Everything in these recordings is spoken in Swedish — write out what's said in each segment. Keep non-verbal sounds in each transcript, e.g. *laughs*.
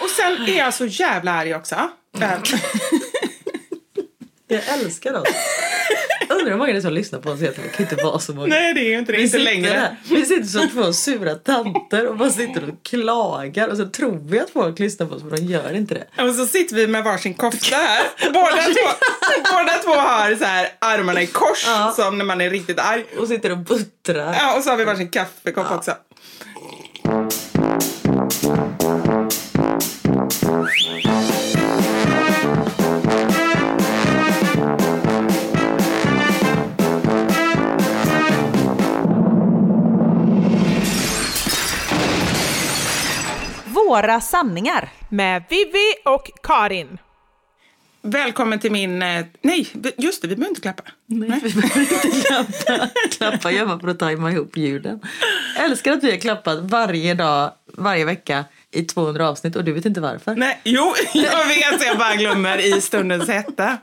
Och sen är jag så jävla arg också. Ehm, Jag älskar oss. Undrar hur många det är som lyssnar på oss egentligen. Det kan inte vara så många. Nej, det är ju inte det. Vi Inte längre. där, vi sitter som två sura tanter och bara sitter och klagar och så tror vi att folk lyssnar på oss men de gör inte det. Och så sitter vi med varsin kofta här. Båda, två, båda två har så här armarna i kors Ja. som när man är riktigt arg. Och sitter och buttrar. Ja, och så har vi varsin kaffekopp också. Några sanningar. Med Vivi och Karin. Välkommen till min... eh, Nej, just det, vi behöver inte klappa. Nej, vi behöver inte klappa. *laughs* klappa gör man för att tajma ihop ljuden. Jag älskar att vi har klappat varje dag, varje vecka i 200 avsnitt och du vet inte varför. Nej, jo, *laughs* jag vet, jag bara glömmer i stundens hetta.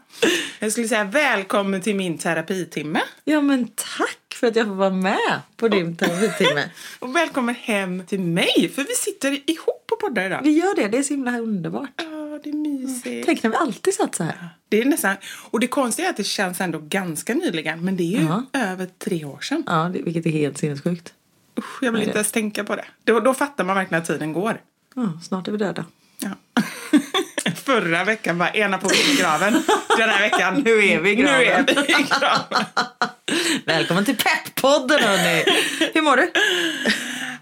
Jag skulle säga välkommen till min terapitimme. Ja men tack för att jag får vara med på din terapitimme. *laughs* Och välkommen hem till mig, för vi sitter ihop och poddar idag. Vi gör det, det är så himla underbart. Ja, det är mysigt. Tänk när vi alltid satt så här. Det är nästan, och det konstiga är att det känns ändå ganska nyligen, men det är ju Ja. över tre år sedan. Ja, det, vilket är helt sinnessjukt. Usch, jag vill inte ens tänka på det. Då, då fattar man verkligen att tiden går. Ja, snart är vi döda. Ja. *laughs* Förra veckan var ena på graven. Den här veckan, Nu är vi i graven. Nu är vi i graven. *laughs* Välkommen till Pepp-podden hörni! Hur mår du?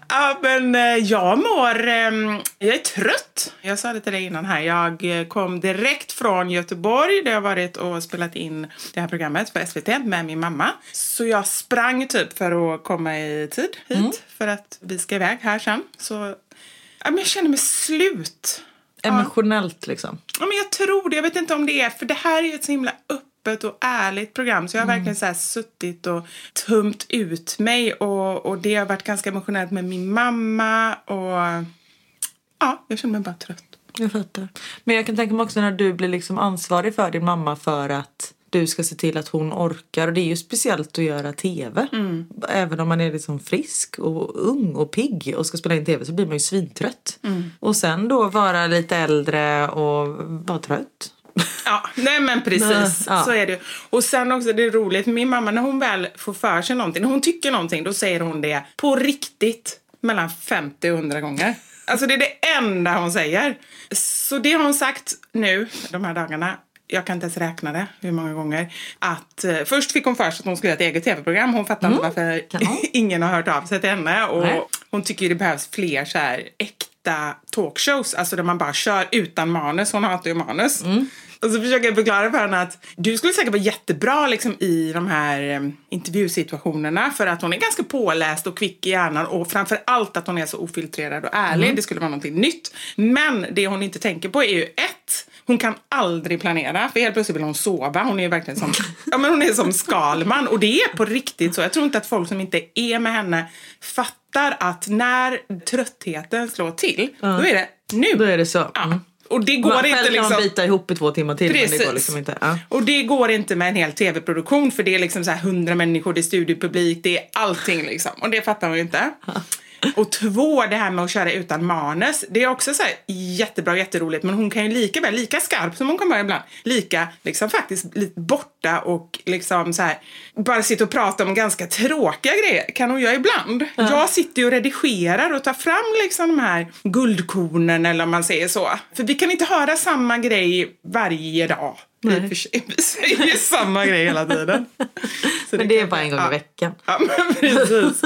Ja, men eh, jag mår... ehm, Jag är trött. Jag sa det till dig innan här. Jag eh, kom direkt från Göteborg där jag varit och spelat in det här programmet för SVT med min mamma. Så jag sprang typ för att komma i tid hit för att vi ska iväg här sen. Så men jag känner mig slut. Emotionellt liksom. Ja, men jag tror det. Jag vet inte om det är, för det här är ju ett så himla öppet och ärligt program. Så jag har verkligen så här suttit och tömt ut mig. Och, och det har varit ganska emotionellt med min mamma. Och ja, jag känner mig bara trött. Jag fattar. Men jag kan tänka mig också när du blir liksom ansvarig för din mamma för att du ska se till att hon orkar. Och det är ju speciellt att göra tv. Även om man är liksom frisk och ung och pigg och ska spela in tv så blir man ju svintrött. Och sen då vara lite äldre och vara trött. Ja, nej men precis. Ja. Så är det. Och sen också det är roligt, min mamma när hon väl får för sig någonting, när hon tycker någonting, då säger hon det på riktigt mellan 50 och 100 gånger. Alltså det är det enda hon säger. Så det har hon sagt nu, de här dagarna, jag kan inte ens räkna det, hur många gånger. Att eh, först fick hon för sig att hon skulle göra ett eget tv-program. Hon fattar inte varför Kanon. *laughs* ingen har hört av sig till henne. Och Nej. hon tycker det behövs fler så här äkta talkshows, alltså där man bara kör utan manus. Hon hatar ju manus. Och så försöker jag förklara för henne att du skulle säkert vara jättebra liksom, i de här eh, intervjusituationerna för att hon är ganska påläst och kvick i hjärnan och framför allt att hon är så ofiltrerad och ärlig. Det skulle vara någonting nytt. Men det hon inte tänker på är ju ett, hon kan aldrig planera för helt plötsligt vill hon sova. Hon är verkligen som, ja, men hon är som Skalman och det är på riktigt så. Jag tror inte att folk som inte är med henne fattar att när tröttheten slår till, då är det nu. Då är det så. Ja. Mm. Och det går Man, inte själv kan liksom... man bita ihop i två timmar till men det Precis. går liksom inte. Ja. Och det går inte med en hel tv-produktion för det är liksom så här hundra människor, det är studiopublik, det är allting liksom. Och det fattar man ju inte. Och två, det här med att köra utan manus. Det är också så här jättebra, jätteroligt. Men hon kan ju lika väl, lika skarp som hon kan vara ibland, lika liksom faktiskt lite borta och liksom så här bara sitta och prata om ganska tråkiga grejer kan hon göra ibland. Jag sitter ju och redigerar och tar fram liksom de här guldkornen eller om man säger så. För vi kan inte höra samma grej varje dag. Och sig, *laughs* Vi säger ju samma grej hela tiden. Så Men det är kan- bara en gång i veckan. Ja, men precis.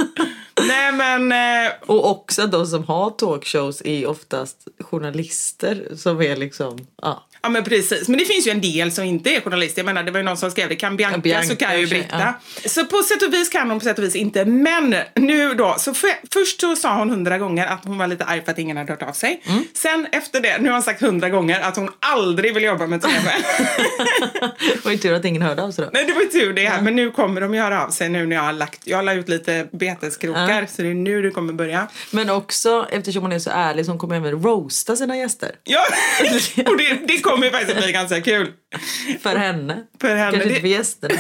Nej, men... eh, Och också de som har talkshows är oftast journalister som är liksom, ja. Ja men precis, men det finns ju en del som inte är journalister. Jag menar det var ju någon som skrev det, kan Bianca, Ja, Bianca så kan ju Britta. Så på sätt och vis kan hon, på sätt och vis inte. Men nu då, så för, först så sa hon hundra gånger att hon var lite arg för att ingen hade hört av sig. Mm. Sen efter det, nu har hon sagt hundra gånger att hon aldrig vill jobba med TV. *laughs* Det var ju tur att ingen hörde av sig då. Nej det var ju tur det, här. men nu kommer de ju höra av sig nu när jag har lagt, jag la ut lite beteskrokar Ja. så det är nu det kommer börja. Men också eftersom hon är så ärlig så hon kommer även roasta sina gäster. Ja, *laughs* och det, det kommer ju faktiskt bli ganska kul. För henne. För henne. Kanske Det- inte för gästerna.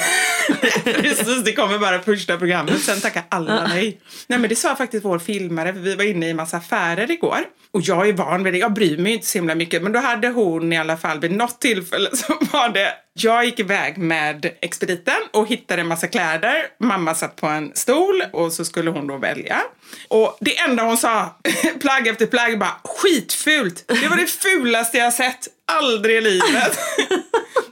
*laughs* Precis, det kommer bara första programmet, sen tackar alla nej. Nej men det sa faktiskt vår filmare, för vi var inne i en massa affärer igår. Och jag är van vid det, jag bryr mig inte så himla mycket. Men då hade hon i alla fall vid något tillfälle *laughs* så var det, jag gick iväg med expediten och hittade en massa kläder. Mamma satt på en stol och så skulle hon då välja. Och det enda hon sa, *laughs* plagg efter plagg, bara skitfult. Det var det fulaste jag sett, aldrig i livet.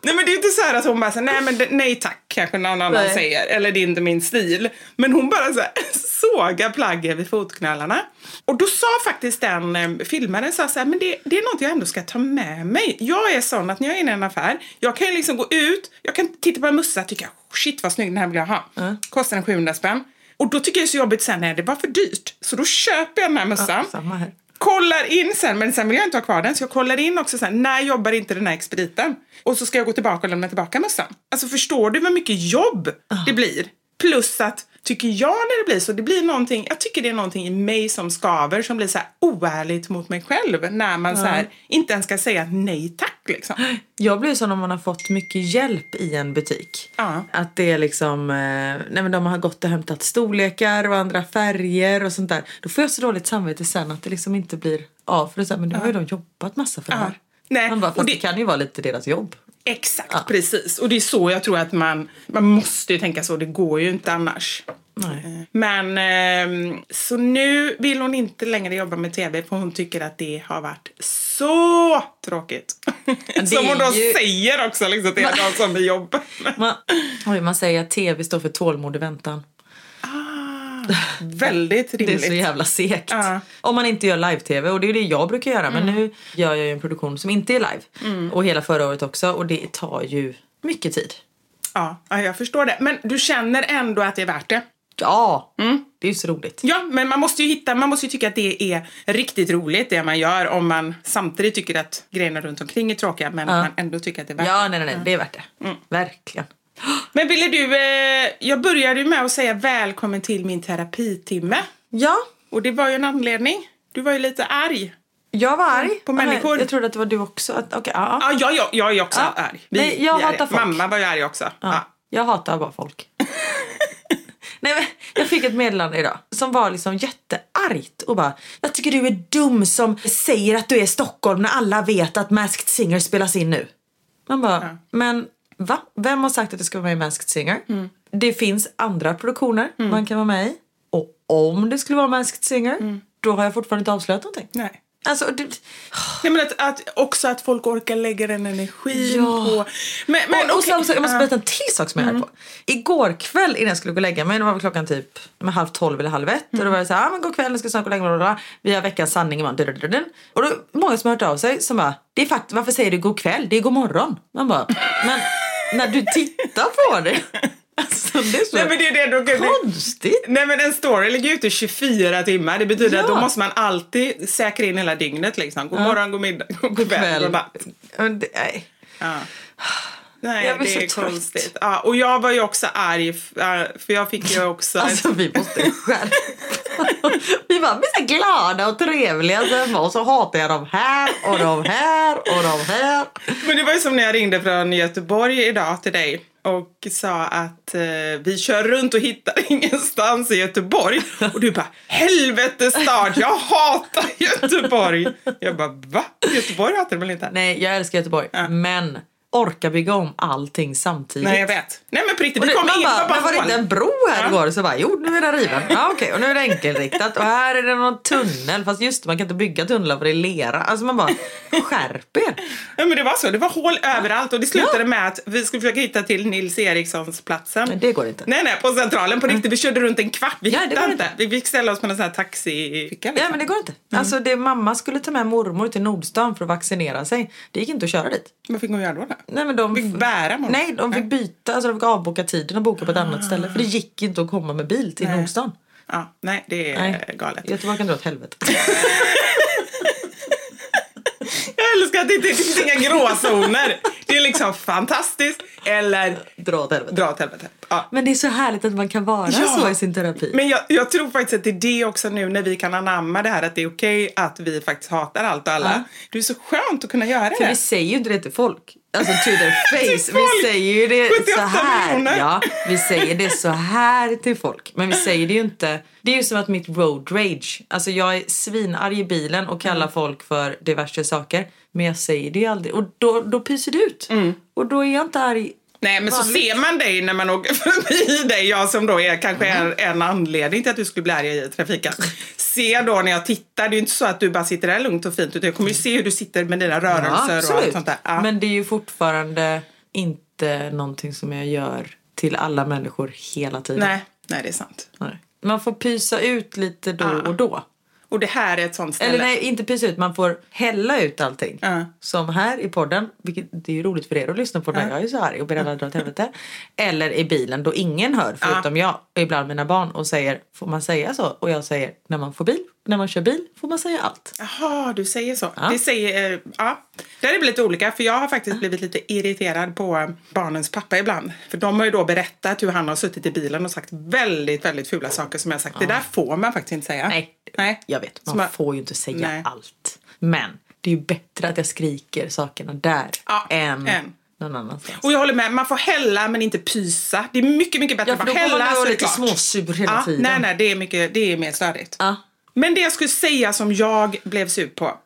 Nej men det är inte så här att hon bara säger nej men nej tack kanske någon annan Nej. säger eller det är inte min stil. Men hon bara så här, *laughs* sågar plaggen vid fotknölarna. Och då sa faktiskt den eh, filmaren så här, men det, det är något jag ändå ska ta med mig. Jag är sån att när jag är inne i en affär, jag kan ju liksom gå ut, jag kan titta på en mössa och tycka shit vad snygg den här vill jag ha. Kostar den 700 spänn. Och då tycker jag det är så jobbigt sen när det var för dyrt. Så då köper jag den här mössan. Ja. Kollar in sen, men sen vill jag inte ha kvar den, så jag kollar in också sen, när jobbar inte den här expediten? Och så ska jag gå tillbaka och lämna tillbaka mössan. Alltså förstår du vad mycket jobb det blir? Plus att, tycker jag när det blir så, det blir någonting, jag tycker det är någonting i mig som skaver som blir så här oärligt mot mig själv när man så här inte ens ska säga nej tack liksom. Jag blir så när man har fått mycket hjälp i en butik. Ja. Att det är liksom, eh, nej men de har gått och hämtat storlekar och andra färger och sånt där. Då får jag så dåligt samvete sen att det liksom inte blir av. För det är så här, men nu har ju de jobbat massa för det här. Nej, Man bara, och fast det- det kan ju vara lite deras jobb. Exakt, precis. Och det är så jag tror att man, man måste ju tänka så, det går ju inte annars. Nej. Men ehm, så nu vill hon inte längre jobba med tv för hon tycker att det har varit så tråkigt. Som hon då ju- säger också liksom, till någon som är jobb. Man, oj, man säger att tv står för tålmodig väntan. *laughs* Väldigt Det är rimligt. så jävla segt. Ja. Om man inte gör live-tv och det är det jag brukar göra. Men nu gör jag ju en produktion som inte är live. Och hela förra året också och det tar ju mycket tid. Ja, ja, jag förstår det. Men du känner ändå att det är värt det? Ja, det är ju så roligt. Ja, men man måste ju hitta, man måste ju tycka att det är riktigt roligt det man gör om man samtidigt tycker att grejerna runt omkring är tråkiga men man ändå tycker att det är värt Ja, det. nej, nej, nej, det är värt det. Verkligen. Men ville du, eh, jag började ju med att säga välkommen till min terapitimme. Ja, Och det var ju en anledning. Du var ju lite arg. jag var arg. På människor. Jag trodde att det var du också. Att, okay, ja, ja. Ja, jag, jag, jag är också Ja. arg. Nej, jag vi hatar folk. Mamma var ju arg också. Ja. Ja, jag hatar bara folk. *laughs* Nej, men jag fick ett meddelande idag som var liksom jätteargt och bara Jag tycker du är dum som säger att du är i Stockholm när alla vet att Masked Singer spelas in nu. Man bara, men va? Vem har sagt att det ska vara med i Masked Singer? Mm. Det finns andra produktioner man kan vara med i. Och om det skulle vara Masked Singer, Mm. då har jag fortfarande inte avslöjat någonting. Nej. Alltså, det, Nej, men att, att också att folk orkar lägga den energin Ja. på... Men, men, och, och okej. sen, så, jag måste berätta en till sak som jag är Mm. på. Igår kväll innan jag skulle gå och lägga mig, det var väl klockan typ med halv tolv eller halv ett. Och då var jag så här, ah, men god kväll, jag ska snart gå och lägga mig. Vi har veckans sanning imorgon. du, du, du, du. Och då är det många som har hört av sig som bara, det är fakt varför säger du god kväll? Det är god morgon. Man bara, men när du tittar på det. Alltså det är så Nej, men det är det, då kan konstigt. Nej men en story ligger ute i 24 timmar. Det betyder Ja. att då måste man alltid säkra in hela dygnet liksom. God morgon, god middag, god kväll, god natt. Ja. Nej, Jag det är trött. konstigt. Ja, och jag var ju också arg ja, för jag fick ju *laughs* också... Alltså vi måste skärpa Vi var vi är så glada och trevliga sen och så hatar jag de här och de här och de här. Men det var ju som när jag ringde från Göteborg idag till dig och sa att eh, vi kör runt och hittar *laughs* ingenstans i Göteborg. Och du bara, helvete stad, jag hatar Göteborg. Jag bara, va? Göteborg hatar du väl inte? Nej jag älskar Göteborg men orka bygga om allting samtidigt. Nej, jag vet. Nej, men på riktigt, det, kom man bara, på men var det inte en bro här Ja. igår? Så bara, jo nu är den riven. Ja okej, och nu är det enkelriktat och här är det någon tunnel. Fast just det, man kan inte bygga tunnlar för det är lera. Alltså man bara, skärp er. Ja, men det var så. Det var hål överallt och det slutade med att vi skulle försöka hitta till Nils Erikssons platsen. Men det går inte. Nej, nej, på Centralen på riktigt. Vi körde runt en kvart. Vi Ja, det hittade går inte. Vi fick ställa oss på en sån här taxificka. Liksom. Ja men det går inte. Mm. Alltså det, mamma skulle ta med mormor till Nordstan för att vaccinera sig. Det gick inte att köra dit. Vad fick hon göra då? då? Nej, men de Fick bära mormor? Nej, de fick byta. Alltså de fick avboka tiden och boka på ett annat ställe. För det gick inte att komma med bil till Nej. Nordstan. Ja, nej, det är Nej. galet. Göteborg kan dra åt helvete. *laughs* Jag älskar att det inte det finns inga gråzoner. Det är liksom fantastiskt eller dra åt helvete. dra åt helvete. Ja. Men det är så härligt att man kan vara Ja. så i sin terapi. Men jag, jag tror faktiskt att det är det också nu när vi kan anamma det här att det är okej att vi faktiskt hatar allt och alla. Det är så skönt att kunna göra För det. vi säger ju inte det till folk. Alltså to their face. Vi säger ju det 78 så här. miljoner. Ja, vi säger det så här till folk. Men vi säger det ju inte. Det är ju som att mitt road rage. Alltså jag är svinarg i bilen och kallar folk för diverse saker. Men jag säger det ju aldrig. Och då, då pyser det ut. Och då är jag inte arg. Nej men så Vanligt. ser man dig när man åker *laughs* förbi dig, jag som då är kanske en, en anledning till att du skulle bli arg i trafiken. Se då när jag tittar, det är ju inte så att du bara sitter där lugnt och fint utan jag kommer ju se hur du sitter med dina rörelser och allt sånt där. Ja. Men det är ju fortfarande inte någonting som jag gör till alla människor hela tiden. nej, nej det är sant. Nej. Man får pysa ut lite då och då. Och det här är ett sånt ställe. Eller nej, inte pysa ut. Man får hälla ut allting. Ja. Som här i podden, vilket det är ju roligt för er att lyssna på när jag är så arg och ber alla dra åt helvete. Eller i bilen då ingen hör förutom jag och ibland mina barn och säger, får man säga så? Och jag säger, när man får bil när man kör bil får man säga allt. Jaha, du säger så. Ja. Det säger, eh, ja. Det är väl lite olika, för jag har faktiskt blivit lite irriterad på barnens pappa ibland. För de har ju då berättat hur han har suttit i bilen och sagt väldigt, väldigt fula saker som jag har sagt. Det där får man faktiskt inte säga. Nej, Nej. jag vet. Så Man får ju inte säga Nej. allt. Men det är ju bättre att jag skriker sakerna där Ja, än än. Och jag håller med, man får hälla men inte pysa. Det är mycket, mycket bättre Ja, för att då får man hälla. vara så är det lite småsur hela ja, tiden. Nej, nej, det är, mycket, det är mer störigt. Ja. Men det jag skulle säga som jag blev sur på. *laughs*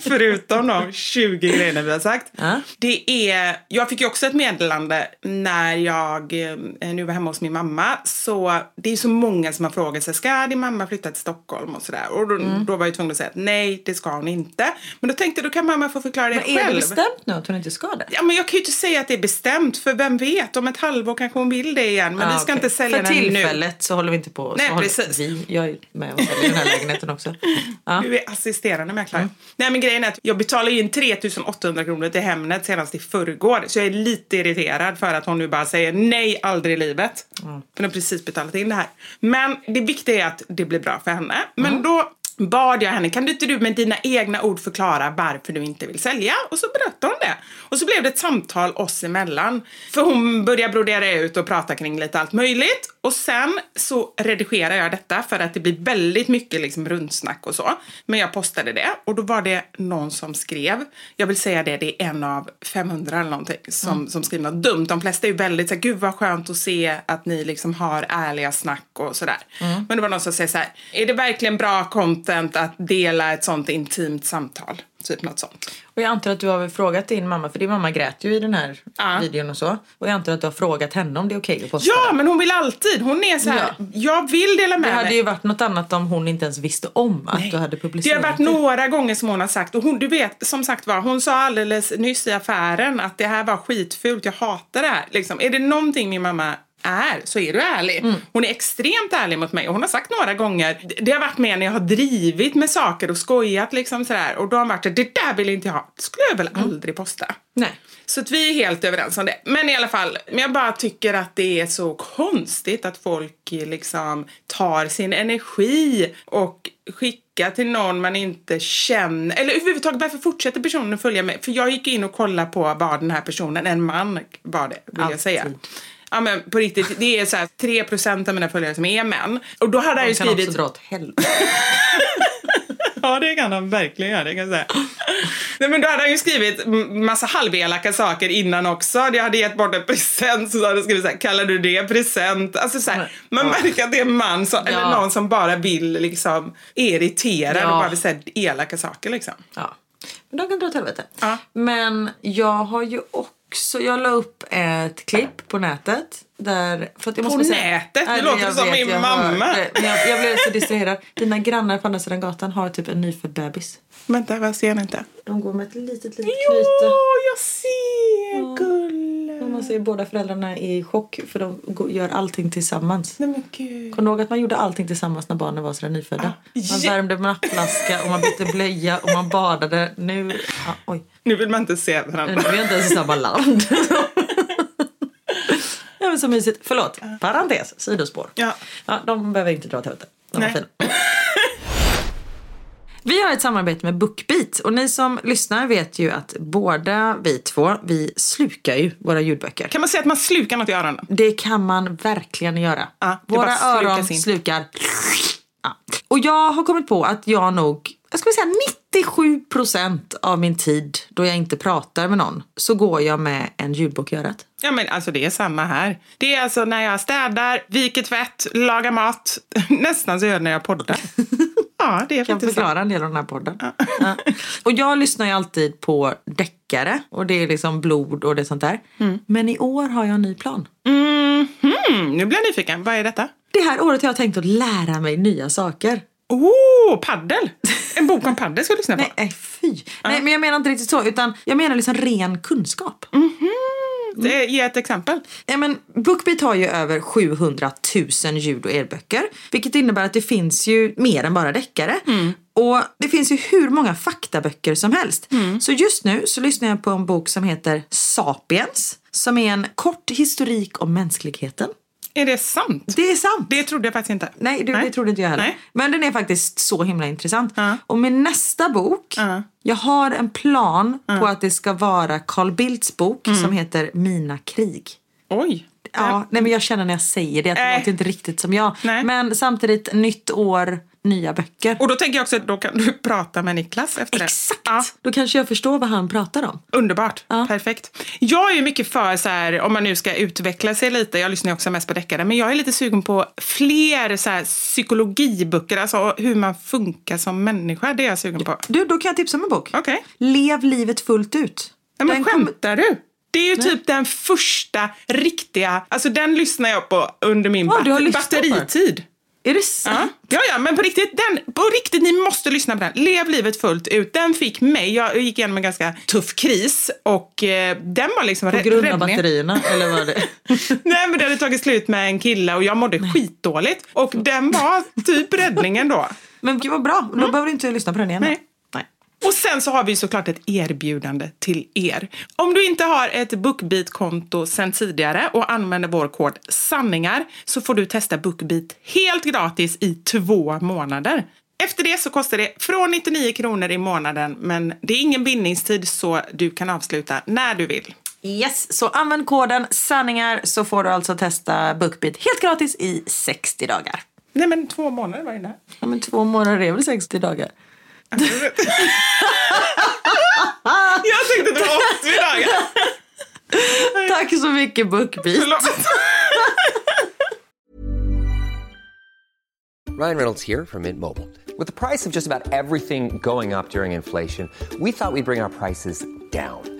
Förutom de 20 grejerna vi har sagt. Ja. Det är, jag fick ju också ett meddelande när jag eh, nu var hemma hos min mamma. Så det är så många som har frågat sig, ska din mamma flytta till Stockholm och sådär? Och då, Mm. då var jag tvungen att säga att nej, det ska hon inte. Men då tänkte jag, då kan mamma få förklara det Men själv. är det bestämt nu att hon inte ska det? Ja, men jag kan ju inte säga att det är bestämt, för vem vet, om ett halvår kanske hon vill det igen. Men Ja, vi ska okej. inte sälja För den nu. tillfället så håller vi inte på. Nej, håller precis. Vi, jag är med och säljer den här lägenheten också. *laughs* Ja. Du är assisterande mäklare. Nej men grejen är att jag betalar in 3800 kronor till Hemnet senast i förrgår. Så jag är lite irriterad för att hon nu bara säger nej, aldrig i livet. För hon har precis betalat in det här. Men det viktiga är att det blir bra för henne. Men då bad jag henne, kan du inte du med dina egna ord förklara varför du inte vill sälja? Och så berättade hon det. Och så blev det ett samtal oss emellan. För hon började brodera ut och prata kring lite allt möjligt. Och sen så redigerar jag detta för att det blir väldigt mycket liksom rundsnack och så. Men jag postade det och då var det någon som skrev, jag vill säga det, det är en av 500 eller någonting som, som skriver något dumt. De flesta är ju väldigt så här, gud vad skönt att se att ni liksom har ärliga snack och sådär. Men det var någon som säger så här, är det verkligen bra content att dela ett sånt intimt samtal? Typ något sånt. Och jag antar att du har väl frågat din mamma, för din mamma grät ju i den här Ja. videon och så. Och jag antar att du har frågat henne om det är okej att posta Ja, det. men hon vill alltid. Hon är så här, Ja. jag vill dela med Det hade mig. ju varit något annat om hon inte ens visste om att du hade Det publicerat har varit några gånger som hon har sagt, och hon, du vet, som sagt var, hon sa alldeles nyss i affären att det här var skitfult, jag hatar det här. Liksom, är det någonting min mamma är så är du ärlig. Mm. Hon är extremt ärlig mot mig och hon har sagt några gånger, det- har varit med när jag har drivit med saker och skojat liksom sådär och då har hon varit så, det där vill inte jag ha, det skulle jag väl Mm. aldrig posta. Nej. Så att vi är helt överens om det. Men i alla fall, jag bara tycker att det är så konstigt att folk liksom tar sin energi och skickar till någon man inte känner. Eller överhuvudtaget varför fortsätter personen följa med? För jag gick in och kollade på vad den här personen, en man var det, vill jag Alltid. säga. Ja men på riktigt, det är så här 3% av mina följare som är män. Och då hade han ju De kan också skrivit... dra åt helvete. *laughs* Ja, det kan han verkligen göra. Det kan jag säga. Nej, men då hade han ju skrivit massa halvelaka saker innan också. Jag hade gett bort en present så hade han skrivit så här, kallar du det present? Alltså så här, man märker att det är en man som, eller Ja. någon som bara vill liksom, är irriterad Ja. och bara vill säga elaka saker liksom. Ja. Men de kan dra åt helvete. Ja. Men jag har ju också, jag la upp ett klipp på nätet. Där, för att jag På måste säga- nätet? Det låter jag som vet, min mamma. Men jag, jag blev så distraherad. Dina grannar på andra sidan gatan har typ en nyfödd bebis. Vänta, vad ser han inte? De går med ett litet, litet Jo, knyte. jag ser! Gulle! Och man ser båda föräldrarna i chock för de gör allting tillsammans. Nej men gud. Du ihåg att man gjorde allting tillsammans när barnen var sådär nyfödda? Man Ja. värmde nappflaska och man bytte blöja och man badade. Nu, ja, oj. Nu vill man inte se Nu varandra. är vi inte ens i samma land. *laughs* ja, men så mysigt. Förlåt, parentes, sidospår. Ja. Ja, de behöver inte dra åt helvete. De var Nej. fina. Vi har ett samarbete med Bookbeat och ni som lyssnar vet ju att båda vi två, vi slukar ju våra ljudböcker. Kan man säga att man slukar något i öronen? Det kan man verkligen göra. Ja, det Våra öron in. slukar. Ja. Och jag har kommit på att jag nog, jag skulle säga 97 procent av min tid då jag inte pratar med någon så går jag med en ljudbok i örat. Ja men alltså det är samma här. Det är alltså när jag städar, viker tvätt, lagar mat. *laughs* Nästan så gör jag när jag poddar. *laughs* Ja, det är kan faktiskt så. förklara en del av den här podden. Ja. Och jag lyssnar ju alltid på deckare och det är liksom blod och det sånt där. Men i år har jag en ny plan. Mhm, nu blir jag nyfiken. Vad är detta? Det här året har jag tänkt att lära mig nya saker. Oh, paddel! En bok om paddel ska jag lyssna på. *laughs* Nej, fy. Nej, men jag menar inte riktigt så, utan jag menar liksom ren kunskap. Det, ge ett exempel. Ja, men Bookbeat har ju över 700 000 ljud och e-böcker. Vilket innebär att det finns ju mer än bara deckare. Och det finns ju hur många faktaböcker som helst. Så just nu så lyssnar jag på en bok som heter Sapiens. Som är en kort historik om mänskligheten. Är det sant? Det är sant. Det trodde jag faktiskt inte. Nej, det, det trodde inte jag heller. Nej. Men den är faktiskt så himla intressant. Ja. Och med nästa bok, Ja. jag har en plan på att det ska vara Carl Bildts bok Mm. som heter Mina krig. Oj. Ja, nej men jag känner när jag säger det att det Nej. låter inte riktigt som jag. Nej. Men samtidigt, nytt år, nya böcker. Och då tänker jag också att då kan du *laughs* prata med Niklas efter Exakt! det. Ja. Då kanske jag förstår vad han pratar om. Underbart. Ja. Perfekt. Jag är ju mycket för, så här, om man nu ska utveckla sig lite, jag lyssnar ju också mest på deckare, men jag är lite sugen på fler så här, psykologiböcker, alltså hur man funkar som människa. Det är jag sugen på. Du, då kan jag tipsa om en bok. Okej. Lev livet fullt ut. Nej, men Den kom- skämtar du? Det är ju typ den första riktiga, alltså den lyssnar jag på under min Ja, batter- den. batteritid. Är det Ja. sant? ja, ja, men på riktigt, den, på riktigt, ni måste lyssna på den. Lev livet fullt ut. Den fick mig, jag gick igenom en ganska tuff kris och eh, den var liksom På grund av räddningen. batterierna, eller vad det *laughs* Nej men det hade tagit slut med en kille och jag mådde skitdåligt. Och den var typ räddningen då. Men gud vad bra, då behöver du inte lyssna på den igen. Nej. Och sen så har vi såklart ett erbjudande till er. Om du inte har ett Bookbeat-konto sen tidigare och använder vår kod sanningar så får du testa Bookbeat helt gratis i två månader. Efter det så kostar det från 99 kronor i månaden men det är ingen bindningstid så du kan avsluta när du vill. Yes, så använd koden sanningar så får du alltså testa Bookbeat helt gratis i 60 dagar. Nej men två månader var det där. Ja men två månader är väl 60 dagar? Jag tänkte det var 80 dagar. Tack så mycket Bookbeat. Ryan Reynolds here from Mint Mobile. With the price of just about everything going up during inflation, we thought we'd bring our prices down.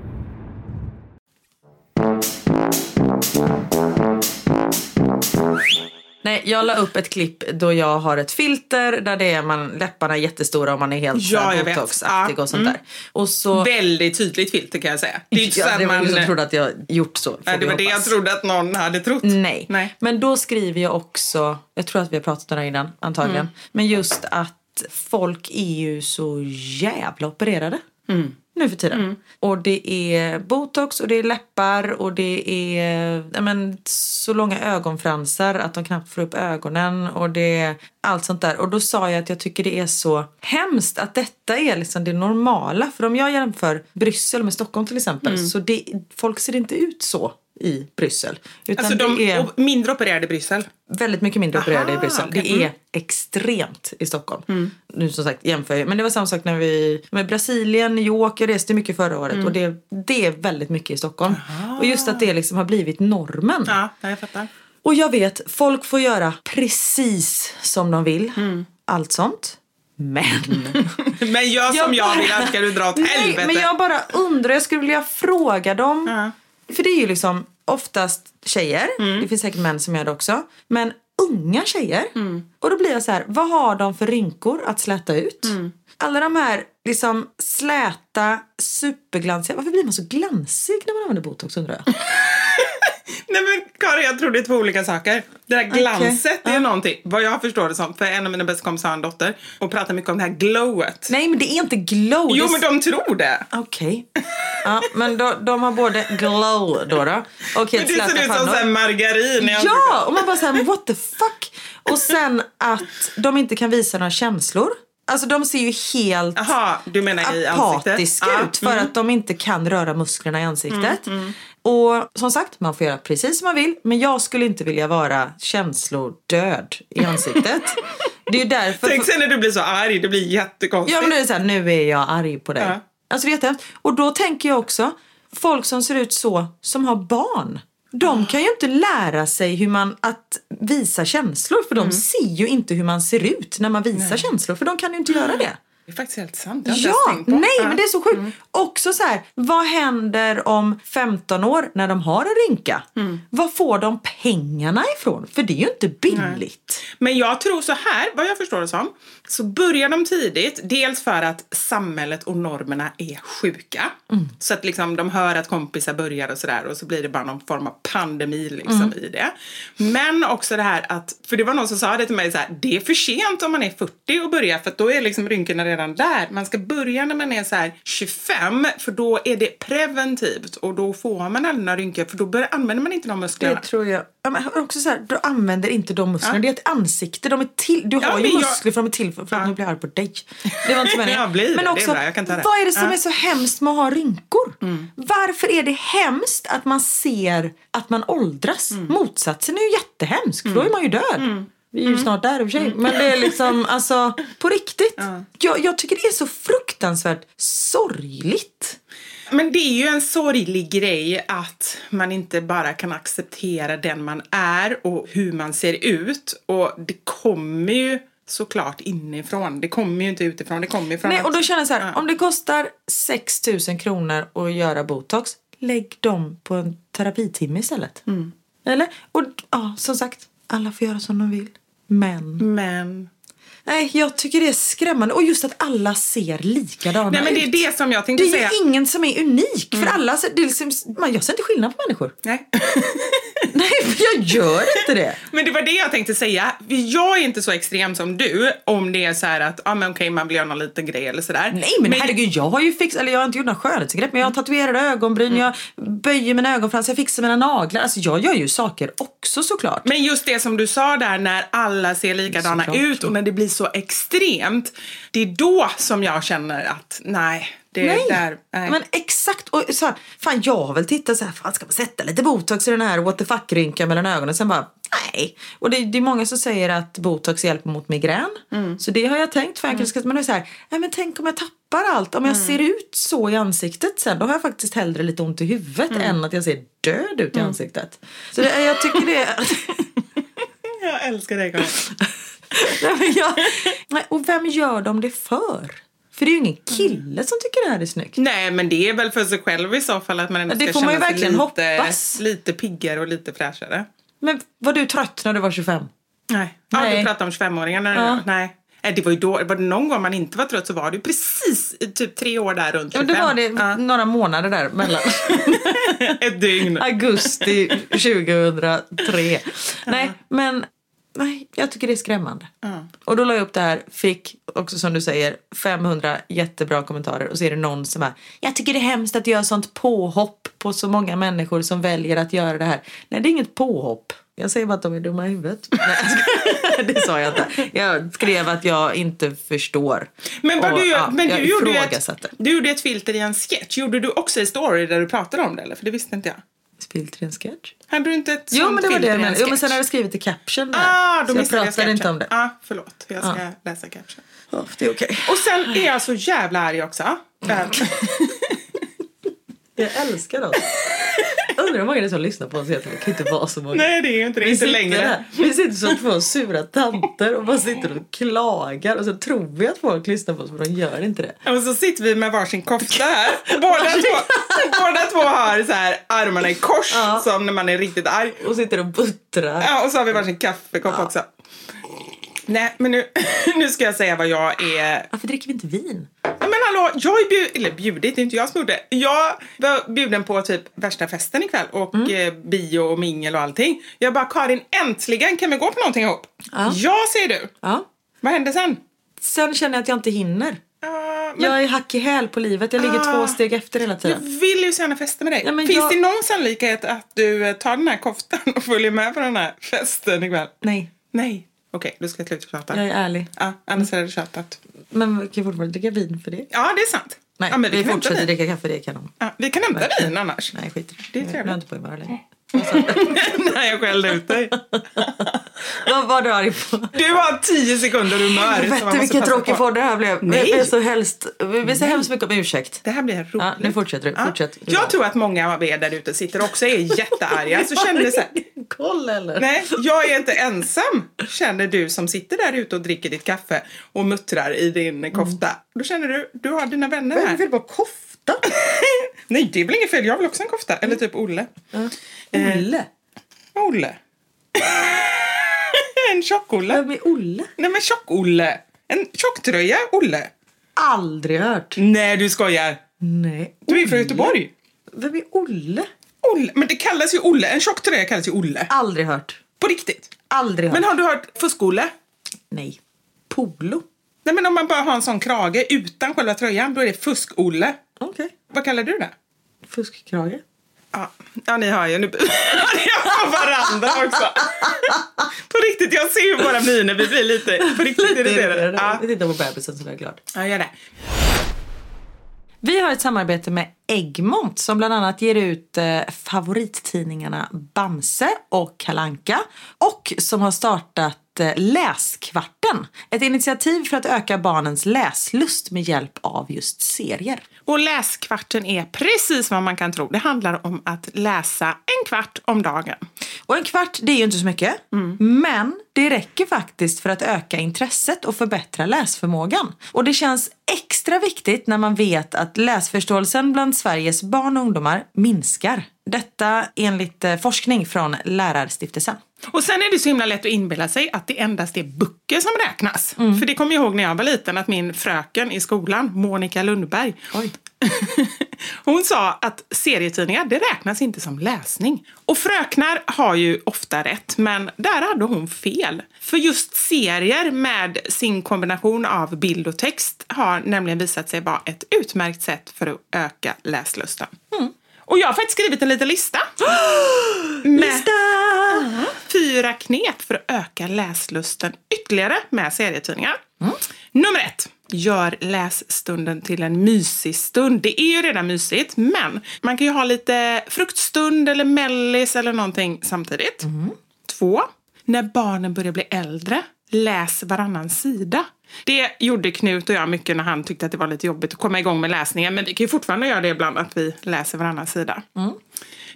Nej, jag la upp ett klipp då jag har ett filter där det är man, läpparna är jättestora och man är helt Ja, vet. botoxaktig Ja, och sånt mm. där. Och så... Väldigt tydligt filter kan jag säga. Det är ja, det var man... som trodde att jag gjort så. Nej, det var det jag trodde att någon hade trott. Nej. Nej. Men då skriver jag också, jag tror att vi har pratat om det här innan antagligen, Mm. men just att folk är ju så jävla opererade. Mm. Nu för tiden. Och det är botox och det är läppar och det är ja, men, så långa ögonfransar att de knappt får upp ögonen och det är allt sånt där. Och då sa jag att jag tycker det är så hemskt att detta är liksom det normala. För om jag jämför Bryssel med Stockholm till exempel Mm. så det, folk ser inte ut så i Bryssel. Utan Alltså de det är mindre opererade Bryssel. väldigt mycket mindre opererade i Aha, Bryssel. okej. Det är Mm. extremt i Stockholm. Nu som sagt jämför jag. Men det var samma sak när vi med Brasilien, New York, jag reste mycket förra året Mm. och det, det är väldigt mycket i Stockholm. Och just att det liksom har blivit normen. Ja, jag fattar. Och jag vet, folk får göra precis som de vill. Mm. Allt sånt. Men... *laughs* Men gör som jag vill, annars ska du dra åt Nej, helvete. men jag bara undrar, jag skulle vilja fråga dem. För det är ju liksom oftast tjejer, Mm. det finns säkert män som gör det också. Men unga tjejer. Och då blir jag så här, vad har de för rynkor att släta ut? Mm. Alla de här liksom släta, superglansiga, varför blir man så glansig när man använder botox undrar jag? *laughs* Nej men Karin, jag tror det är två olika saker. Det där glanset är ju någonting, vad jag förstår det som, för en av mina bästa kompisar har en dotter och pratar mycket om det här glowet. Nej men det är inte glow. Jo det men de tror det. Okej. Ja, men då, de har både glow då. då och helt Men det ser släta ut som pannor. så här margarin. Ja, och man bara såhär, what the fuck? Och sen att de inte kan visa några känslor. Alltså de ser ju helt ansiktet? apatiska Ja, ut för mm. att de inte kan röra musklerna i ansiktet. Och som sagt, man får göra precis som man vill. Men jag skulle inte vilja vara känslodöd i ansiktet. *laughs* det är ju därför... Tänk sen när du blir så arg, det blir jättekonstigt. Ja men nu är det så här, nu är jag arg på dig. Ja. Alltså det är jättehemskt. Och då tänker jag också, folk som ser ut så, som har barn. De kan ju inte lära sig hur man att visa känslor för de Mm. ser ju inte hur man ser ut när man visar känslor för de kan ju inte göra det. Det är faktiskt helt sant. Det Ja, nej Ja. Mm. men det är så sjukt. Också så här, vad händer om 15 år när de har en rynka? Mm. Var får de pengarna ifrån? För det är ju inte billigt. Men jag tror så här, vad jag förstår det som, så börjar de tidigt. Dels för att samhället och normerna är sjuka. Så att liksom de hör att kompisar börjar och sådär och så blir det bara någon form av pandemi liksom i det. Men också det här att, för det var någon som sa det till mig så här, det är för sent om man är 40 och börja för då är liksom rynkorna redan där. Man ska börja när man är så här 25 för då är det preventivt och då får man aldrig några rynkor för då börjar, använder man inte de musklerna. Det tror jag. Ja, men också så här, du använder inte de musklerna. Ja. Det är ett ansikte. De är till, du har Ja, ju men jag- muskler för de är till för, för att nu blir jag arg på dig. Det var inte meningen. Jag blir men också, bra, vad är det som Ja. Mm. är så hemskt med att ha rynkor? Varför är det hemskt att man ser att man åldras? Mm. Motsatsen är ju jättehemsk, för då är man ju död. Vi är ju snart där i och för sig. Men det är liksom, alltså på riktigt. Jag, jag tycker det är så fruktansvärt sorgligt. Men det är ju en sorglig grej att man inte bara kan acceptera den man är och hur man ser ut. Och det kommer ju såklart inifrån. Det kommer ju inte utifrån. Det kommer ju från Nej, och då känner jag så här, Ja. om det kostar 6 000 kronor att göra botox, lägg dem på en terapitimme istället. Mm. Eller? Och ja, som sagt, alla får göra som de vill. Men, Men... nej, jag tycker det är skrämmande. Och just att alla ser likadana Nej men det är ut. det som jag tänkte Det är säga. ju ingen som är unik. För alla, det är liksom, man, jag ser inte skillnad på människor. Nej. *laughs* Nej, för jag gör inte det. *laughs* Men det var det jag tänkte säga. Jag är inte så extrem som du om det är så här att ah, men okej, man vill göra någon liten grej eller sådär. Nej men, herregud, jag har ju fixat, eller jag har inte gjort några skönhetsingrepp men jag har tatuerade ögonbryn, jag böjer mina ögonfransar, jag fixar mina naglar. Alltså jag gör ju saker också såklart. Men just det som du sa där när alla ser likadana Såklart. ut och när det blir så extremt. Det är då som jag känner att nej, det är Nej. där. Nej. Men exakt. Och så här, fan jag har väl tittat så här, fan ska man sätta lite botox i den här what the fuck-rynkan mellan ögonen? Sen bara, nej. Och det, det är många som säger att botox hjälper mot migrän. Mm. Så det har jag tänkt för enkelt. Men det är så här, nej men tänk om jag tappar allt. Om jag Mm. ser ut så i ansiktet sen, då har jag faktiskt hellre lite ont i huvudet Mm. än att jag ser död ut i ansiktet. Så det, jag tycker det... *laughs* jag älskar dig Karin. *laughs* nej, men jag, och vem gör de det för? För det är ju ingen kille som tycker det här är snyggt. Nej, men det är väl för sig själv i så fall att man ändå det ska får man ju känna sig verkligen lite, hoppas. lite piggare och lite fräschare. Men var du trött när du var 25? Nej. Ja, Nej. du pratar om 25-åringarna Ja. nu. Nej. Nej, det var ju då, var det någon gång man inte var trött så var det ju precis i typ tre år där runt Ja, 25. det var det Ja. några månader där mellan *laughs* Ett dygn. augusti 2003. Nej, men nej, jag tycker det är skrämmande. Och då la jag upp det här, fick också som du säger 500 jättebra kommentarer och så är det någon som är Jag tycker det är hemskt att göra sånt påhopp på så många människor som väljer att göra det här. Nej, det är inget påhopp. Jag säger bara att de är dumma i huvudet. *laughs* Nej, det sa jag inte. Jag skrev att jag inte förstår. Men, vad Och, du, ja, men du, gjorde ett, du gjorde ett filter i en sketch. Gjorde du också en story där du pratade om det? Eller? För det visste inte jag. Filter i en sketch? Hade du inte ett Jo sånt men det var det jag menade. Jo men sen har jag skrivit i caption där. Ah, då så jag jag pratade sketchen. inte om det. Ah, förlåt. Jag ska Ja. läsa caption. Ja, det är okej. Och sen är jag så jävla arg också. Över- *laughs* Jag älskar oss. Undrar hur många det är som lyssnar på oss egentligen. Det kan inte vara så många. Nej, det är ju inte det. vi Inte sitter, längre. där, vi sitter som två sura tanter och bara sitter och klagar och så tror vi att folk lyssnar på oss men de gör inte det. Och så sitter vi med varsin kofta här. Båda två, båda två har så här armarna i kors Ja. som när man är riktigt arg. Och sitter och buttrar. Ja, och så har vi varsin kaffekopp också. Nej, men nu, *laughs* nu ska jag säga vad jag är. Varför dricker vi inte vin? Men hallå, jag är bjud, eller bjudit, det är inte jag som gjorde det. Jag var bjuden på typ värsta festen ikväll och eh, bio och mingel och allting. Jag bara, Karin, äntligen kan vi gå på någonting ihop? Ja. Ja, säger du. Ja. Vad hände sen? Sen känner jag att jag inte hinner. Uh, men Jag är hack i häl på livet. Jag ligger Ah. två steg efter hela jag tiden. vill ju så gärna festa med dig. Ja, Finns jag- det någon sannolikhet att du eh, tar den här koftan och följer med på den här festen ikväll? Nej, Nej. Okej, du ska sluta tjata. jag är ärlig. Ja, annars hade du tjatat. Men vi kan fortfarande dricka vin för det. Ja, det är sant. Nej, ja, men vi, vi, kan fortsätter dricka kaffe, det är kanon. Ja, vi kan hämta vin annars. Nej, skit i Det är Jag trevligt. rör inte på mig bara längre. *laughs* När jag skällde ut dig. Vad var du arg på? Du har tio sekunder humör. Helvete vilken tråkig podd det här blev. Nej. Vi ber så, helst, vi ber så hemskt mycket om ursäkt. Det här blir roligt. Ja, nu fortsätter du. Fortsätt. Jag tror att många av er där ute sitter också och är jättearga. Så känner så här, Koll eller? nej, jag är inte ensam. Känner du som sitter där ute och dricker ditt kaffe och muttrar i din kofta. Då känner du, du har dina vänner är här. för fel på kofta? Nej, det är väl inget fel. Jag vill också en kofta. Eller typ Olle. Olle? Olle. *laughs* en tjock-Olle. Vem är Olle? Nej men tjock-Olle. En tjocktröja, Olle. Aldrig hört. Nej, du skojar. Nej. Du är från Göteborg. Vem är Olle? Olle. Men det kallas ju Olle. En tjock tröja kallas ju Olle. Aldrig hört. På riktigt. Aldrig hört. Men har du hört fusk-Olle? Nej. Polo? Nej men om man bara har en sån krage utan själva tröjan, då är det fusk-Olle. Okej. Vad kallar du det? Fuskkrage? Ja, ja ni hör ju. Nu *laughs* jag på varandra också. på riktigt, jag ser ju våra miner. Vi blir lite på riktigt irriterade. Ja, Vi tittar på bebisen så jag är glad. ja, gör det. Vi har ett samarbete med Egmont som bland annat ger ut eh, favorittidningarna Bamse och Kalanka och som har startat Läskvarten. Ett initiativ för att öka barnens läslust med hjälp av just serier. Och läskvarten är precis vad man kan tro. Det handlar om att läsa en kvart om dagen. Och en kvart, det är ju inte så mycket. Men det räcker faktiskt för att öka intresset och förbättra läsförmågan. Och det känns extra viktigt när man vet att läsförståelsen bland Sveriges barn och ungdomar minskar. Detta enligt eh, forskning från Lärarstiftelsen. Och sen är det så himla lätt att inbilla sig att det endast är böcker som räknas. För det kommer jag ihåg när jag var liten att min fröken i skolan, Monica Lundberg, Oj. *laughs* hon sa att serietidningar, det räknas inte som läsning. Och fröknar har ju ofta rätt, men där hade hon fel. För just serier med sin kombination av bild och text har nämligen visat sig vara ett utmärkt sätt för att öka läslusten. Och jag har faktiskt skrivit en liten lista. *gasps* Med fyra knep för att öka läslusten ytterligare med serietidningar. Nummer ett. Gör lässtunden till en mysig stund. Det är ju redan mysigt, men man kan ju ha lite fruktstund eller mellis eller någonting samtidigt. Två. När barnen börjar bli äldre, läs varannan sida. Det gjorde Knut och jag mycket när han tyckte att det var lite jobbigt att komma igång med läsningen. Men vi kan ju fortfarande göra det ibland, att vi läser varannan sida.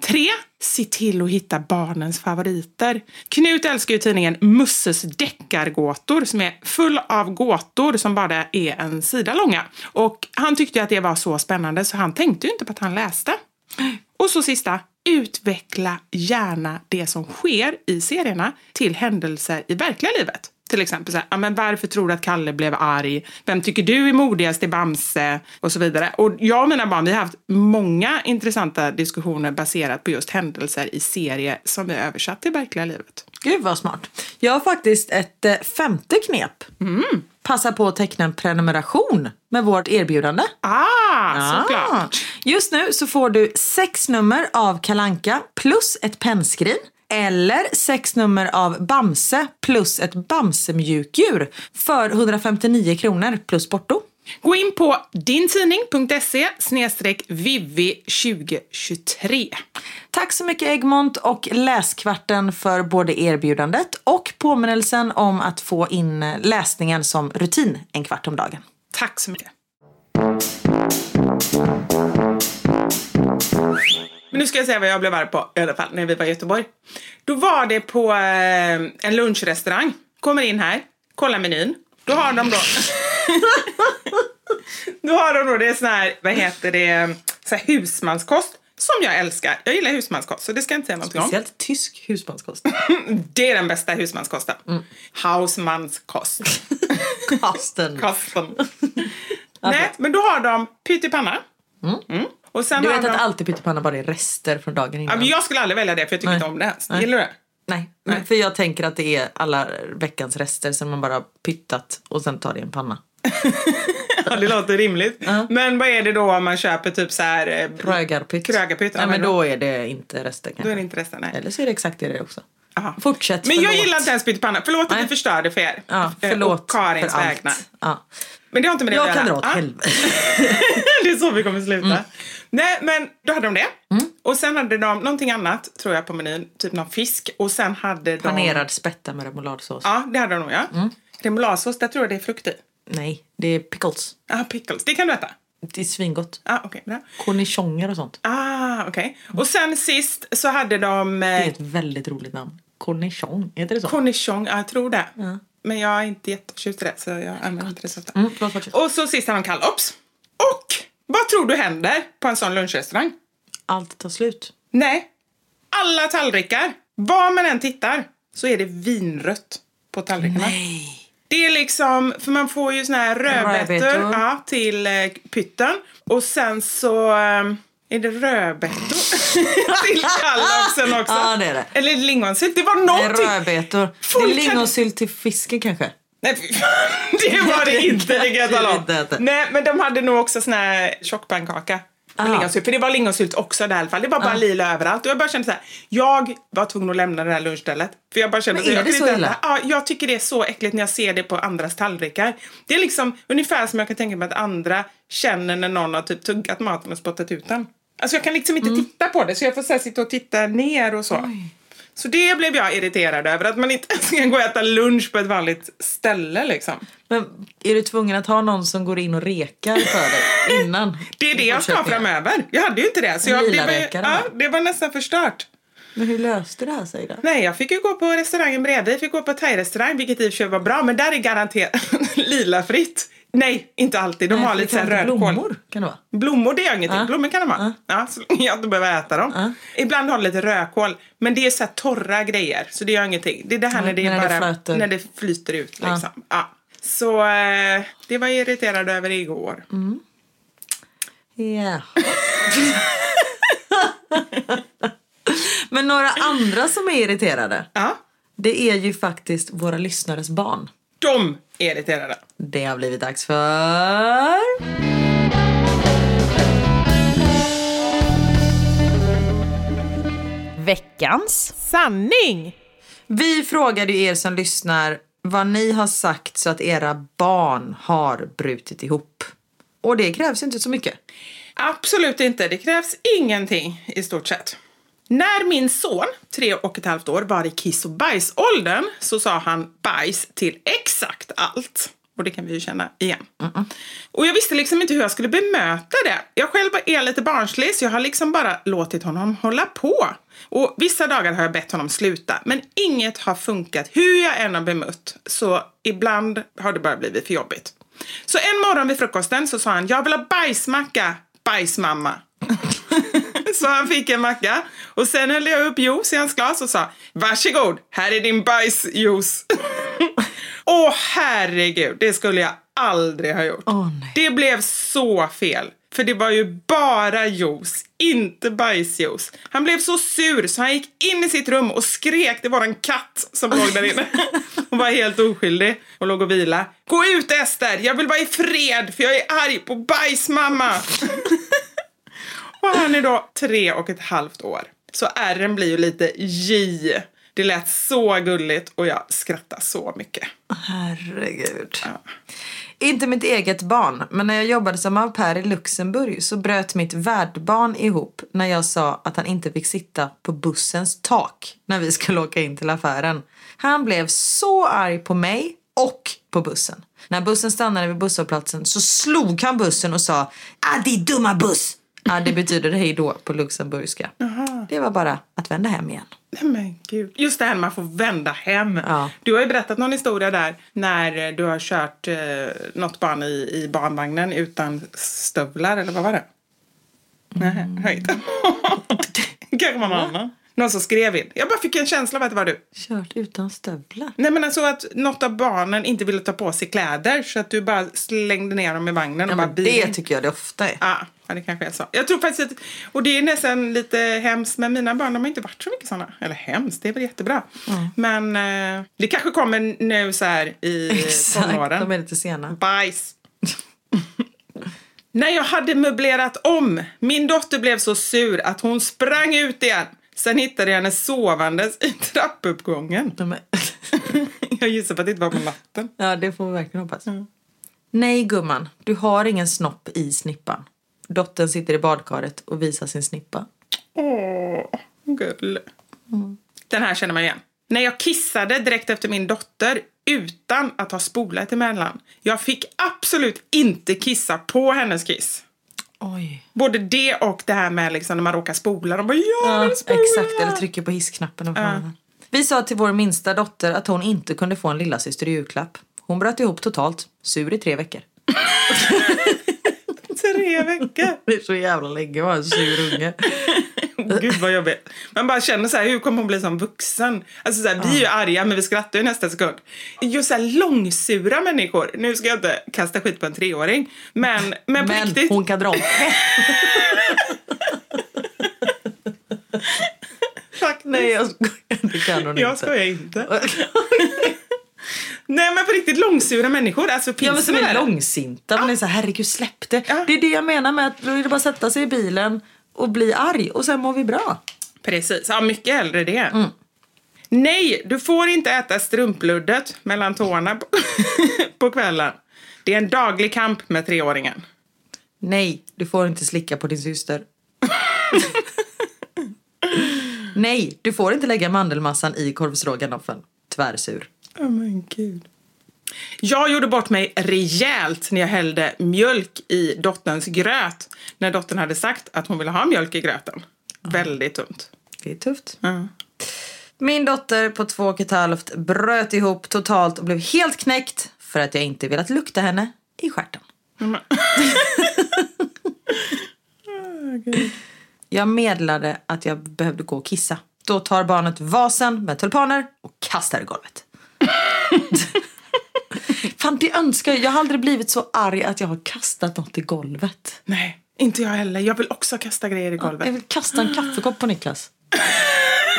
Tre, se till att hitta barnens favoriter. Knut älskar ju tidningen Musses deckargåtor som är full av gåtor som bara är en sida långa. Och han tyckte ju att det var så spännande så han tänkte ju inte på att han läste. Och så sista, utveckla gärna det som sker i serierna till händelser i verkliga livet. Till exempel så här, men varför tror du att Kalle blev arg? Vem tycker du är modigast i Bamse? Och så vidare. Och jag och mina barn, vi har haft många intressanta diskussioner baserat på just händelser i serier som vi har översatt till verkliga livet. Gud vad smart. Jag har faktiskt ett eh, femte knep. Passa på att teckna en prenumeration med vårt erbjudande. Ah, såklart! Just nu så får du sex nummer av Kalanka plus ett pennskrin. Eller sex nummer av Bamse plus ett Bamsemjukdjur för 159 kronor plus porto. Gå in på dintidning.se vivi 2023. Tack så mycket Egmont och Läskvarten för både erbjudandet och påminnelsen om att få in läsningen som rutin en kvart om dagen. Tack så mycket. Men nu ska jag säga vad jag blev arg på i alla fall när vi var i Göteborg. Då var det på eh, en lunchrestaurang. Kommer in här, kollar menyn. Då har de då... *laughs* då har de då det är sån här, vad heter det, så husmanskost. Som jag älskar. Jag gillar husmanskost så det ska jag inte säga någonting om. Speciellt tysk husmanskost. *laughs* Det är den bästa husmanskosten. Hausmannskost. Kasten. Kosten. *laughs* Nej, men då har de pyttipanna. Mm. Och sen Du vet de... att alltid pyttipanna bara är rester från dagen Ja, innan? men jag skulle aldrig välja det för jag tycker Nej. inte om det. Nej. Gillar du det? Nej, men för jag tänker att det är alla veckans rester som man bara pyttat och sen tar det i en panna. *laughs* Ja, det låter rimligt. Men vad är det då om man köper typ så här... eh, Krögarpytt. Krögarpytt, ja, Nej, men då är det inte rester kanske. Då är det inte resten, nej. Eller så är det exakt det det också. Aha. Fortsätt, Men jag förlåt. gillar inte ens pyttipanna. Förlåt att Nej. jag förstörde för er. Ja, Eh, förlåt Och Karins för allt. vägnar. Ja. Men det har inte med det Jag att kan göra. dra åt Ja. helvete. *laughs* *laughs* det är så vi kommer sluta. Mm. Nej, men då hade de det. Och sen hade de någonting annat, tror jag, på menyn. Typ någon fisk. Och sen hade de... Panerad spätta med remouladsås. Ja, det hade de nog, ja. Mm. Remouladsås, där tror jag det är frukt i. Nej, det är pickles. Ja, pickles. Det kan du äta. Det är svingott. Ah, okej, bra. Cornichoner och sånt. Ah, okej. Och sen sist så hade de... Det är Eh, ett väldigt roligt namn. Cornichon, heter det så? cornichon, ja, jag tror det. Men jag är inte jätteförtjust i det, så jag använder inte det så ofta. Mm. Och så sist hade de kalops. Och vad tror du händer på en sån lunchrestaurang? Allt tar slut. Nej, alla tallrikar, var man än tittar, så är det vinrött på tallrikarna. Nej. Det är liksom, för man får ju såna här rödbetor ja, till eh, pytten. Och sen så eh, är det rödbetor *laughs* till kalopsen också. Ja, det är det. Eller lingonsylt. Det var Det är någonting. rödbetor. Folk det är lingonsylt till fisken kanske. Nej, *laughs* det var det inte, det kan jag tala om. Nej, men de hade nog också sån här tjockpannkaka. med lingonsylt. För det var lingonsylt också där i alla fall. Det var bara lila överallt. Och jag bara kände så här, jag var tvungen att lämna det här lunchstället. För jag bara kände Men är det så illa? Ja, jag tycker det är så äckligt när jag ser det på andras tallrikar. Det är liksom ungefär som jag kan tänka mig att andra känner när någon har typ tuggat maten och spottat ut den. Alltså jag kan liksom inte Mm. titta på det så jag får så här sitta och titta ner och så. Så det blev jag irriterad över, att man inte ens kan gå och äta lunch på ett vanligt ställe liksom. Men är du tvungen att ha någon som går in och rekar för dig innan? *laughs* Det är det jag ska ha framöver. Jag hade ju inte det. Så jag, det, var, ja, det var nästan förstört. Men hur löste det här sig då? Nej, jag fick ju gå på restaurangen bredvid. Jag fick gå på thai-restaurang, vilket i och för sig var bra. Men där är garanterat *laughs* lila fritt. Nej, inte alltid. De Nej, har lite det så här vara rödkål. Blommor kan det vara. Blommor, det är ingenting. Ja. Blommor kan de ha. Ja, så länge jag inte behöver äta dem. Ibland har de lite rödkål. Men det är så här torra grejer. Så det gör ingenting. Det är det här Ja, när det är när det bara... flyter. när det flyter ut liksom. Ja. Så eh, det var jag irriterad över igår. Ja. *laughs* Men några andra som är irriterade, Ja. det är ju faktiskt våra lyssnares barn. De är irriterade. Det har blivit dags för... Veckans. Sanning! Vi frågade ju er som lyssnar vad ni har sagt så att era barn har brutit ihop. Och det krävs inte så mycket. Absolut inte. Det krävs ingenting i stort sett. När min son, tre och ett halvt år, var i kiss och bajsåldern så sa han bajs till exakt allt. Och det kan vi ju känna igen. Och jag visste liksom inte hur jag skulle bemöta det. Jag själv är lite barnslig så jag har liksom bara låtit honom hålla på. Och vissa dagar har jag bett honom sluta, men inget har funkat hur jag än har bemött. Så ibland har det bara blivit för jobbigt. Så en morgon vid frukosten så sa han, jag vill ha bajsmacka, bajsmamma. *laughs* *laughs* så han fick en macka och sen hällde jag upp juice i hans glas och sa, varsågod, här är din bajsjuice. *laughs* Åh herregud, det skulle jag aldrig ha gjort. Nej. det blev så fel. För det var ju bara juice, inte bajsjuice. Han blev så sur så han gick in i sitt rum och skrek. Det var en katt som låg där inne. *laughs* Hon var helt oskyldig och låg och vila. Gå ut Ester, jag vill vara i fred för jag är arg på bajsmamma. Och han är då tre och ett halvt år. Så ärren blir ju lite J. Det lät så gulligt och jag skrattade så mycket. Herregud. Inte mitt eget barn, men när jag jobbade som au pair i Luxemburg så bröt mitt värdbarn ihop när jag sa att han inte fick sitta på bussens tak när vi skulle åka in till affären. Han blev så arg på mig och på bussen. När bussen stannade vid busshållplatsen så slog han bussen och sa ah, din dumma buss! Ah, det betyder hej då på luxemburgska. Det var bara att vända hem igen. Nej men gud. Just det här man får vända hem. Ja. Du har ju berättat någon historia där när du har kört eh, något barn i, i barnvagnen utan stövlar, eller vad var det? Nej, jag vet inte. kanske någon annan. Någon som skrev in. Jag bara fick en känsla av att det var du. Kört utan stövlar. Nej men alltså att något av barnen inte ville ta på sig kläder så att du bara slängde ner dem i vagnen Ja, och bara men bil det tycker jag det ofta är. Ja, ja, det kanske är så. Jag tror faktiskt att, och det är nästan lite hemskt, men mina barn de har inte varit så mycket sådana. Eller hemskt, det är väl jättebra. Men eh, det kanske kommer nu så här i *laughs* Exakt, tonåren. de är lite sena. Bajs. När jag hade möblerat om, min dotter blev så sur att hon sprang ut igen. Sen hittade jag henne sovandes i trappuppgången. *laughs* Jag gissar på att det inte var på natten. Ja, det får vi verkligen hoppas. Nej, gumman. Du har ingen snopp i snippan. Dottern sitter i badkaret och visar sin snippa. Åh, gull. Den här känner man igen. När jag kissade direkt efter min dotter utan att ha spolat emellan. Jag fick absolut inte kissa på hennes kiss. Oj. Både det och det här med liksom när man råkar spola. De bara, jag Ja, spola! exakt. Eller trycker på hissknappen. och. Vi sa till vår minsta dotter att hon inte kunde få en lillasyster i julklapp. Hon bröt ihop totalt. Sur i tre veckor. *laughs* Tre veckor. *laughs* Det är så jävla länge att vara en sur unge. *laughs* Gud vad jobbigt. Man bara känner så här, hur kommer hon bli som vuxen? Alltså så här, vi är ju arga men vi skrattar ju nästa sekund. Just så här långsura människor. Nu ska jag inte kasta skit på en treåring. Men, men på Men riktigt. hon kan dra. Faktiskt. *laughs* Nej, jag skojar. Det kan hon Jag inte. skojar inte. Nej men på riktigt långsura människor. Alltså finns Ja men som är långsinta. Man är så här, herregud släpp det. Ja. Det är det jag menar med att då är det bara att sätta sig i bilen och bli arg och sen mår vi bra. Precis, ja mycket hellre det. Mm. Nej, du får inte äta strumpluddet mellan tårna på, *laughs* på kvällen. Det är en daglig kamp med treåringen. Nej, du får inte slicka på din syster. *laughs* Nej, du får inte lägga mandelmassan i korvstroganoffen. Tvärsur. Oh men gud. Jag gjorde bort mig rejält när jag hällde mjölk i dotterns gröt. När dottern hade sagt att hon ville ha mjölk i gröten. Väldigt dumt. Det är tufft. Ja. Min dotter på två och ett halvt bröt ihop totalt och blev helt knäckt för att jag inte velat lukta henne i stjärten. *laughs* Jag meddelade att jag behövde gå och kissa. Då tar barnet vasen med tulpaner och kastar i golvet. *laughs* Fan, det önskar jag. Jag har aldrig blivit så arg att jag har kastat något i golvet. Nej, inte jag heller. Jag vill också kasta grejer i Jag golvet. vill kasta en kaffekopp på Niklas.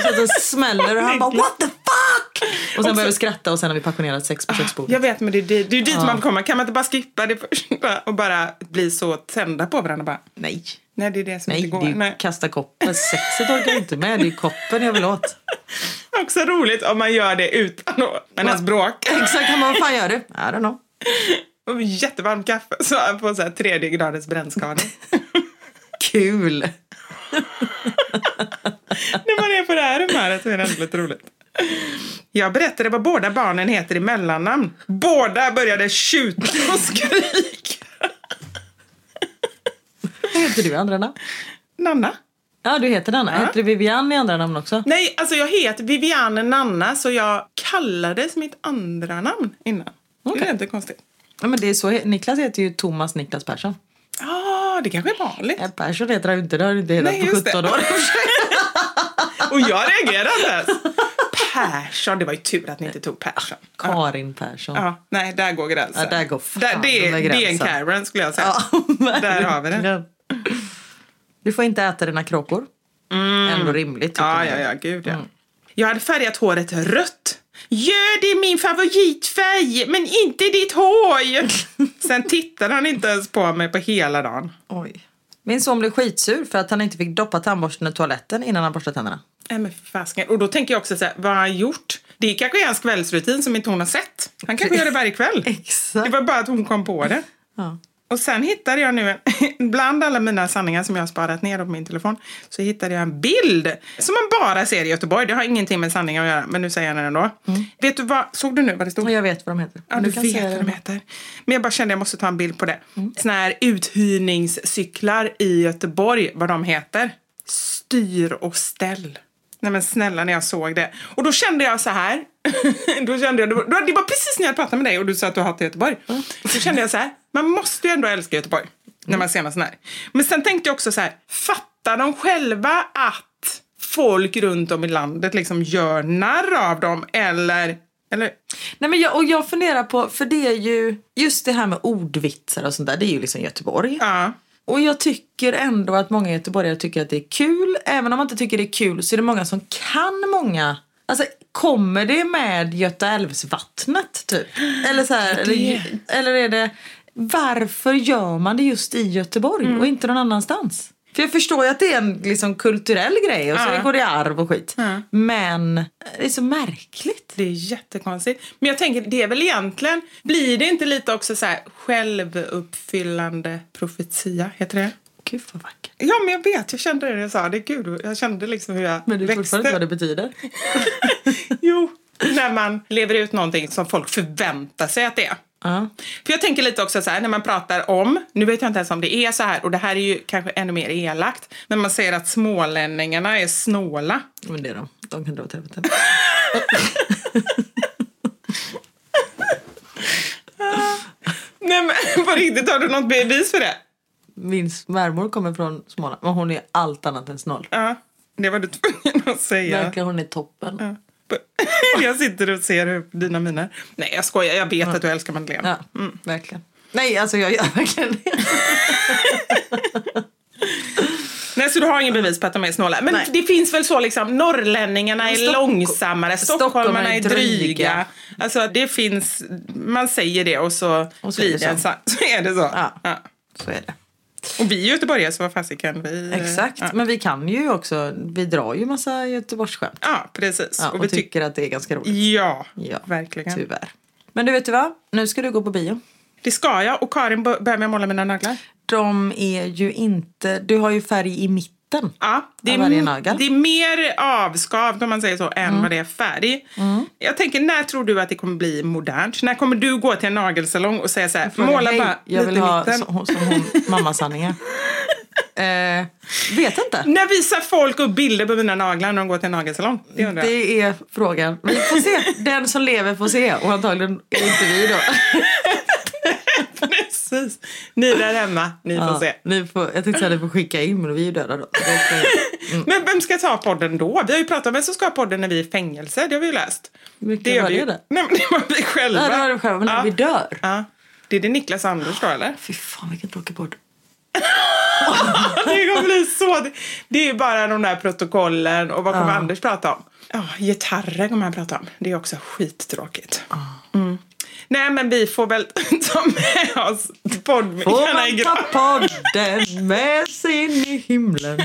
Så att den smäller och han bara what the fuck! Och sen börjar vi skratta och sen har vi passionerat sex på köksbordet. Jag vet, men det är, det, det är dit man kommer. Kan man inte bara skippa det först *laughs* och bara bli så tända på varandra? Bara, Nej. Nej, det är det som Nej, inte går. är ju kasta koppen. Sexet orkar jag inte med. Det är koppen jag vill åt. *laughs* Också roligt om man gör det utan att man ens bråkar. *laughs* Exakt, vad fan gör du? I don't know. Och jättevarmt kaffe så han får så här tredje gradens brännskada. *laughs* Kul! När man är på det här humöret så är det ändå lite roligt. Jag berättade vad båda barnen heter i mellannamn. Båda började tjuta och skrika. Vad heter du i andra namn? Nanna? Ja, du heter Nanna. Heter du Vivian i andra namn också? Nej, alltså jag heter Viviane Nanna så jag kallades mitt andra namn innan. Det Okej. är inte konstigt. Ja, men det är så. Niklas heter ju Thomas Niklas Persson. Ja, ah, det kanske är vanligt. Ja, Persson heter han inte. Det har han inte hetat på just det. 17 år. *laughs* Och jag reagerade inte ens. Persson, det var ju tur att ni inte tog Persson. *laughs* Karin Persson. Ja, nej, där går gränsen. Ja, där går fan där, det, är, det är en. Karen skulle jag säga. *laughs* Ja, Där har vi det. Du får inte äta dina kråkor. Ändå rimligt. Ja, jag. ja, ja, gud ja. Jag hade färgat håret rött. Gör det är min favoritfärg, men inte ditt hår. *laughs* Sen tittade han inte ens på mig på hela dagen. Oj. Min son blev skitsur för att han inte fick doppa tandborsten i toaletten innan han borstade tänderna. Nej men för fasiken. Och då tänker jag också så här, vad har han gjort? Det kanske är hans kvällsrutin som inte hon har sett. Han kanske gör det varje kväll. *laughs* Exakt. Det var bara att hon kom på det. Ja. Och sen hittade jag nu, en, *laughs* bland alla mina sanningar som jag har sparat ner på min telefon, så hittade jag en bild som man bara ser i Göteborg. Det har ingenting med sanningar att göra, men nu säger jag den ändå. Vet du vad, såg du nu vad det stod? Jag vet vad de heter. Ja, du kan vet vad de heter. Men jag bara kände jag måste ta en bild på det. Såna här uthyrningscyklar i Göteborg, vad de heter. Styr och ställ. Nej men snälla när jag såg det. Och då kände jag så här. *laughs* då kände jag, det var precis när jag pratade med dig och du sa att du hatar Göteborg. Då kände jag så här, man måste ju ändå älska Göteborg. När man ser något sånt här. Men sen tänkte jag också så här, fattar de själva att folk runt om i landet liksom gör narr av dem eller... eller Nej, men jag, och jag funderar på, för det är ju just det här med ordvitsar och sånt där, det är ju liksom Göteborg. ja. Och jag tycker ändå att många göteborgare tycker att det är kul. Även om man inte tycker det är kul så är det många som kan många. Alltså kommer det med Göta älvsvattnet typ? Eller så här, eller, eller är det varför gör man det just i Göteborg och inte någon annanstans? För jag förstår ju att det är en liksom, kulturell grej och så Ja. går det i arv och skit. Men det är så märkligt. Det är jättekonstigt. Men jag tänker, det är väl egentligen... Blir det inte lite också så här självuppfyllande profetia? Heter det? Gud vad vackert. Ja, men jag vet. Jag kände det när jag sa det. Gud, jag kände liksom hur jag Men du vet växte. fortfarande inte vad det betyder. *laughs* Jo, när man lever ut någonting som folk förväntar sig att det är. Ja. För jag tänker lite också så här när man pratar om, nu vet jag inte ens om det är så här och det här är ju kanske ännu mer elakt, men man säger att smålänningarna är snåla. Men det är de. De kan dra åt helvete. *laughs* *laughs* Nej men på riktigt, har du något bevis för det? Min svärmor kommer från Småland men hon är allt annat än snål. Ja, det var du tvungen att säga. Verkligen hon är toppen. Ja. *laughs* Jag sitter och ser upp dina miner. Nej, jag skojar. Jag vet att du älskar Madeleine. verkligen. Nej alltså jag gör verkligen det. *laughs* Nej, så du har ingen bevis på att de är snåla. Men Nej. det finns väl så liksom, norrlänningarna är Stock- långsammare, stockholmarna är dryga. Alltså det finns, man säger det och så, Och så blir det så. *laughs* Så är det så. Ja. Så är det. Och vi är göteborgare så vad fasiken vi... Exakt. Ja, Men vi kan ju också, vi drar ju massa Göteborgsskämt. ja precis. Ja, och, och vi tycker... att det är ganska roligt. Ja, Ja, verkligen. Tyvärr. Men du vet du vad? Nu ska du gå på bio. Det ska jag. Och Karin bör- börjar med att måla mina naglar. De är ju inte, du har ju färg i mitten. Ja, det Av varje är, nagel. det är mer avskavt om man säger så än vad det är färg. Jag tänker, när tror du att det kommer bli modernt? När kommer du gå till en nagelsalong och säga så här, Fråga, måla "Hej, bara jag vill lite ha mitten? som, som hon, *laughs* mammasanningar. eh, vet inte. När visar folk upp bilder på mina naglar när de går till en nagelsalong? Det undrar jag. Det är frågan. Vi får se. Den som lever får se. Och antagligen är inte vi då. *laughs* Precis. Ni där hemma, ni får Ja, se. ni får, jag tänkte säga att ni får skicka in men vi är ju döda då. Det får- *laughs* Men vem ska ta podden då? Vi har ju pratat om vem som ska ha podden när vi är i fängelse. Det har vi ju läst. Vilka var vi det ju. Nej, men det var vi själva. Ja, det var det själva, men när vi dör. Ja. Det är det Niklas Anders då, eller? Fy fan vilken tråkig podd. *laughs* Det kommer bli så... Det är ju bara de där protokollen och vad kommer Anders prata om? Ja, gitarrer kommer han prata om. Det är också skittråkigt. Mm. Nej, men vi får väl *laughs* ta med oss Får poddmickarna i man ta graven. podden med sig in i himlen?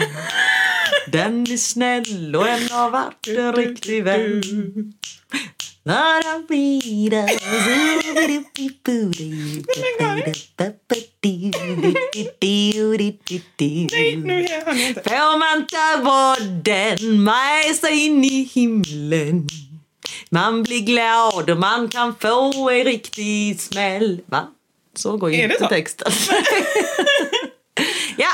Den är snäll och en har varit en riktig vän. Nej, nu är han inte. Får man ta podden med sig in i himlen? Man blir glad och man kan få en riktig smäll. Va? Så går ju inte texten. *laughs* ja,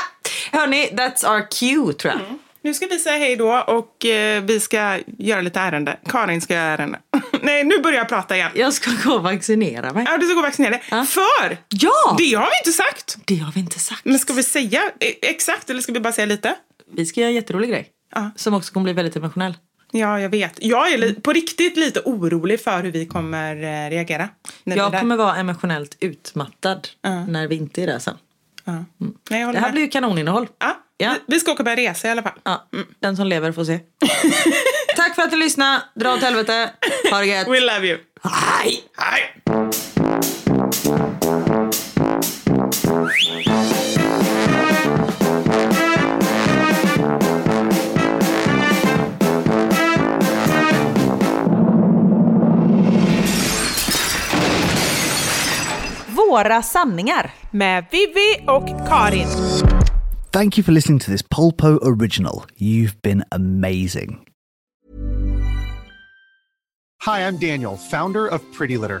hörni, that's our cue tror jag. Nu ska vi säga hej då och eh, vi ska göra lite ärende. Karin ska göra ärende. *laughs* Nej, nu börjar jag prata igen. Jag ska gå och vaccinera mig. Ja, du ska gå och vaccinera dig. För Ja! det har vi inte sagt. Det har vi inte sagt. Men ska vi säga eh, exakt eller ska vi bara säga lite? Vi ska göra en jätterolig grej. Ja. Som också kommer bli väldigt emotionell. Ja, jag vet. Jag är på riktigt lite orolig för hur vi kommer eh, reagera. Jag kommer vara emotionellt utmattad Ja. när vi inte är där sen. Ja. Nej, jag håller Det här med. blir ju kanoninnehåll. ja. Ja. Vi, ska åka på en resa i alla fall. Ja, Den som lever får se. *laughs* Tack för att du lyssnade. Dra åt helvete. Ha det gött. We love you. Hej! Hej! Våra sanningar med Vivi och Karin. Thank you for listening to this Polpo original. You've been amazing. Hi, I'm Daniel, founder of Pretty Litter.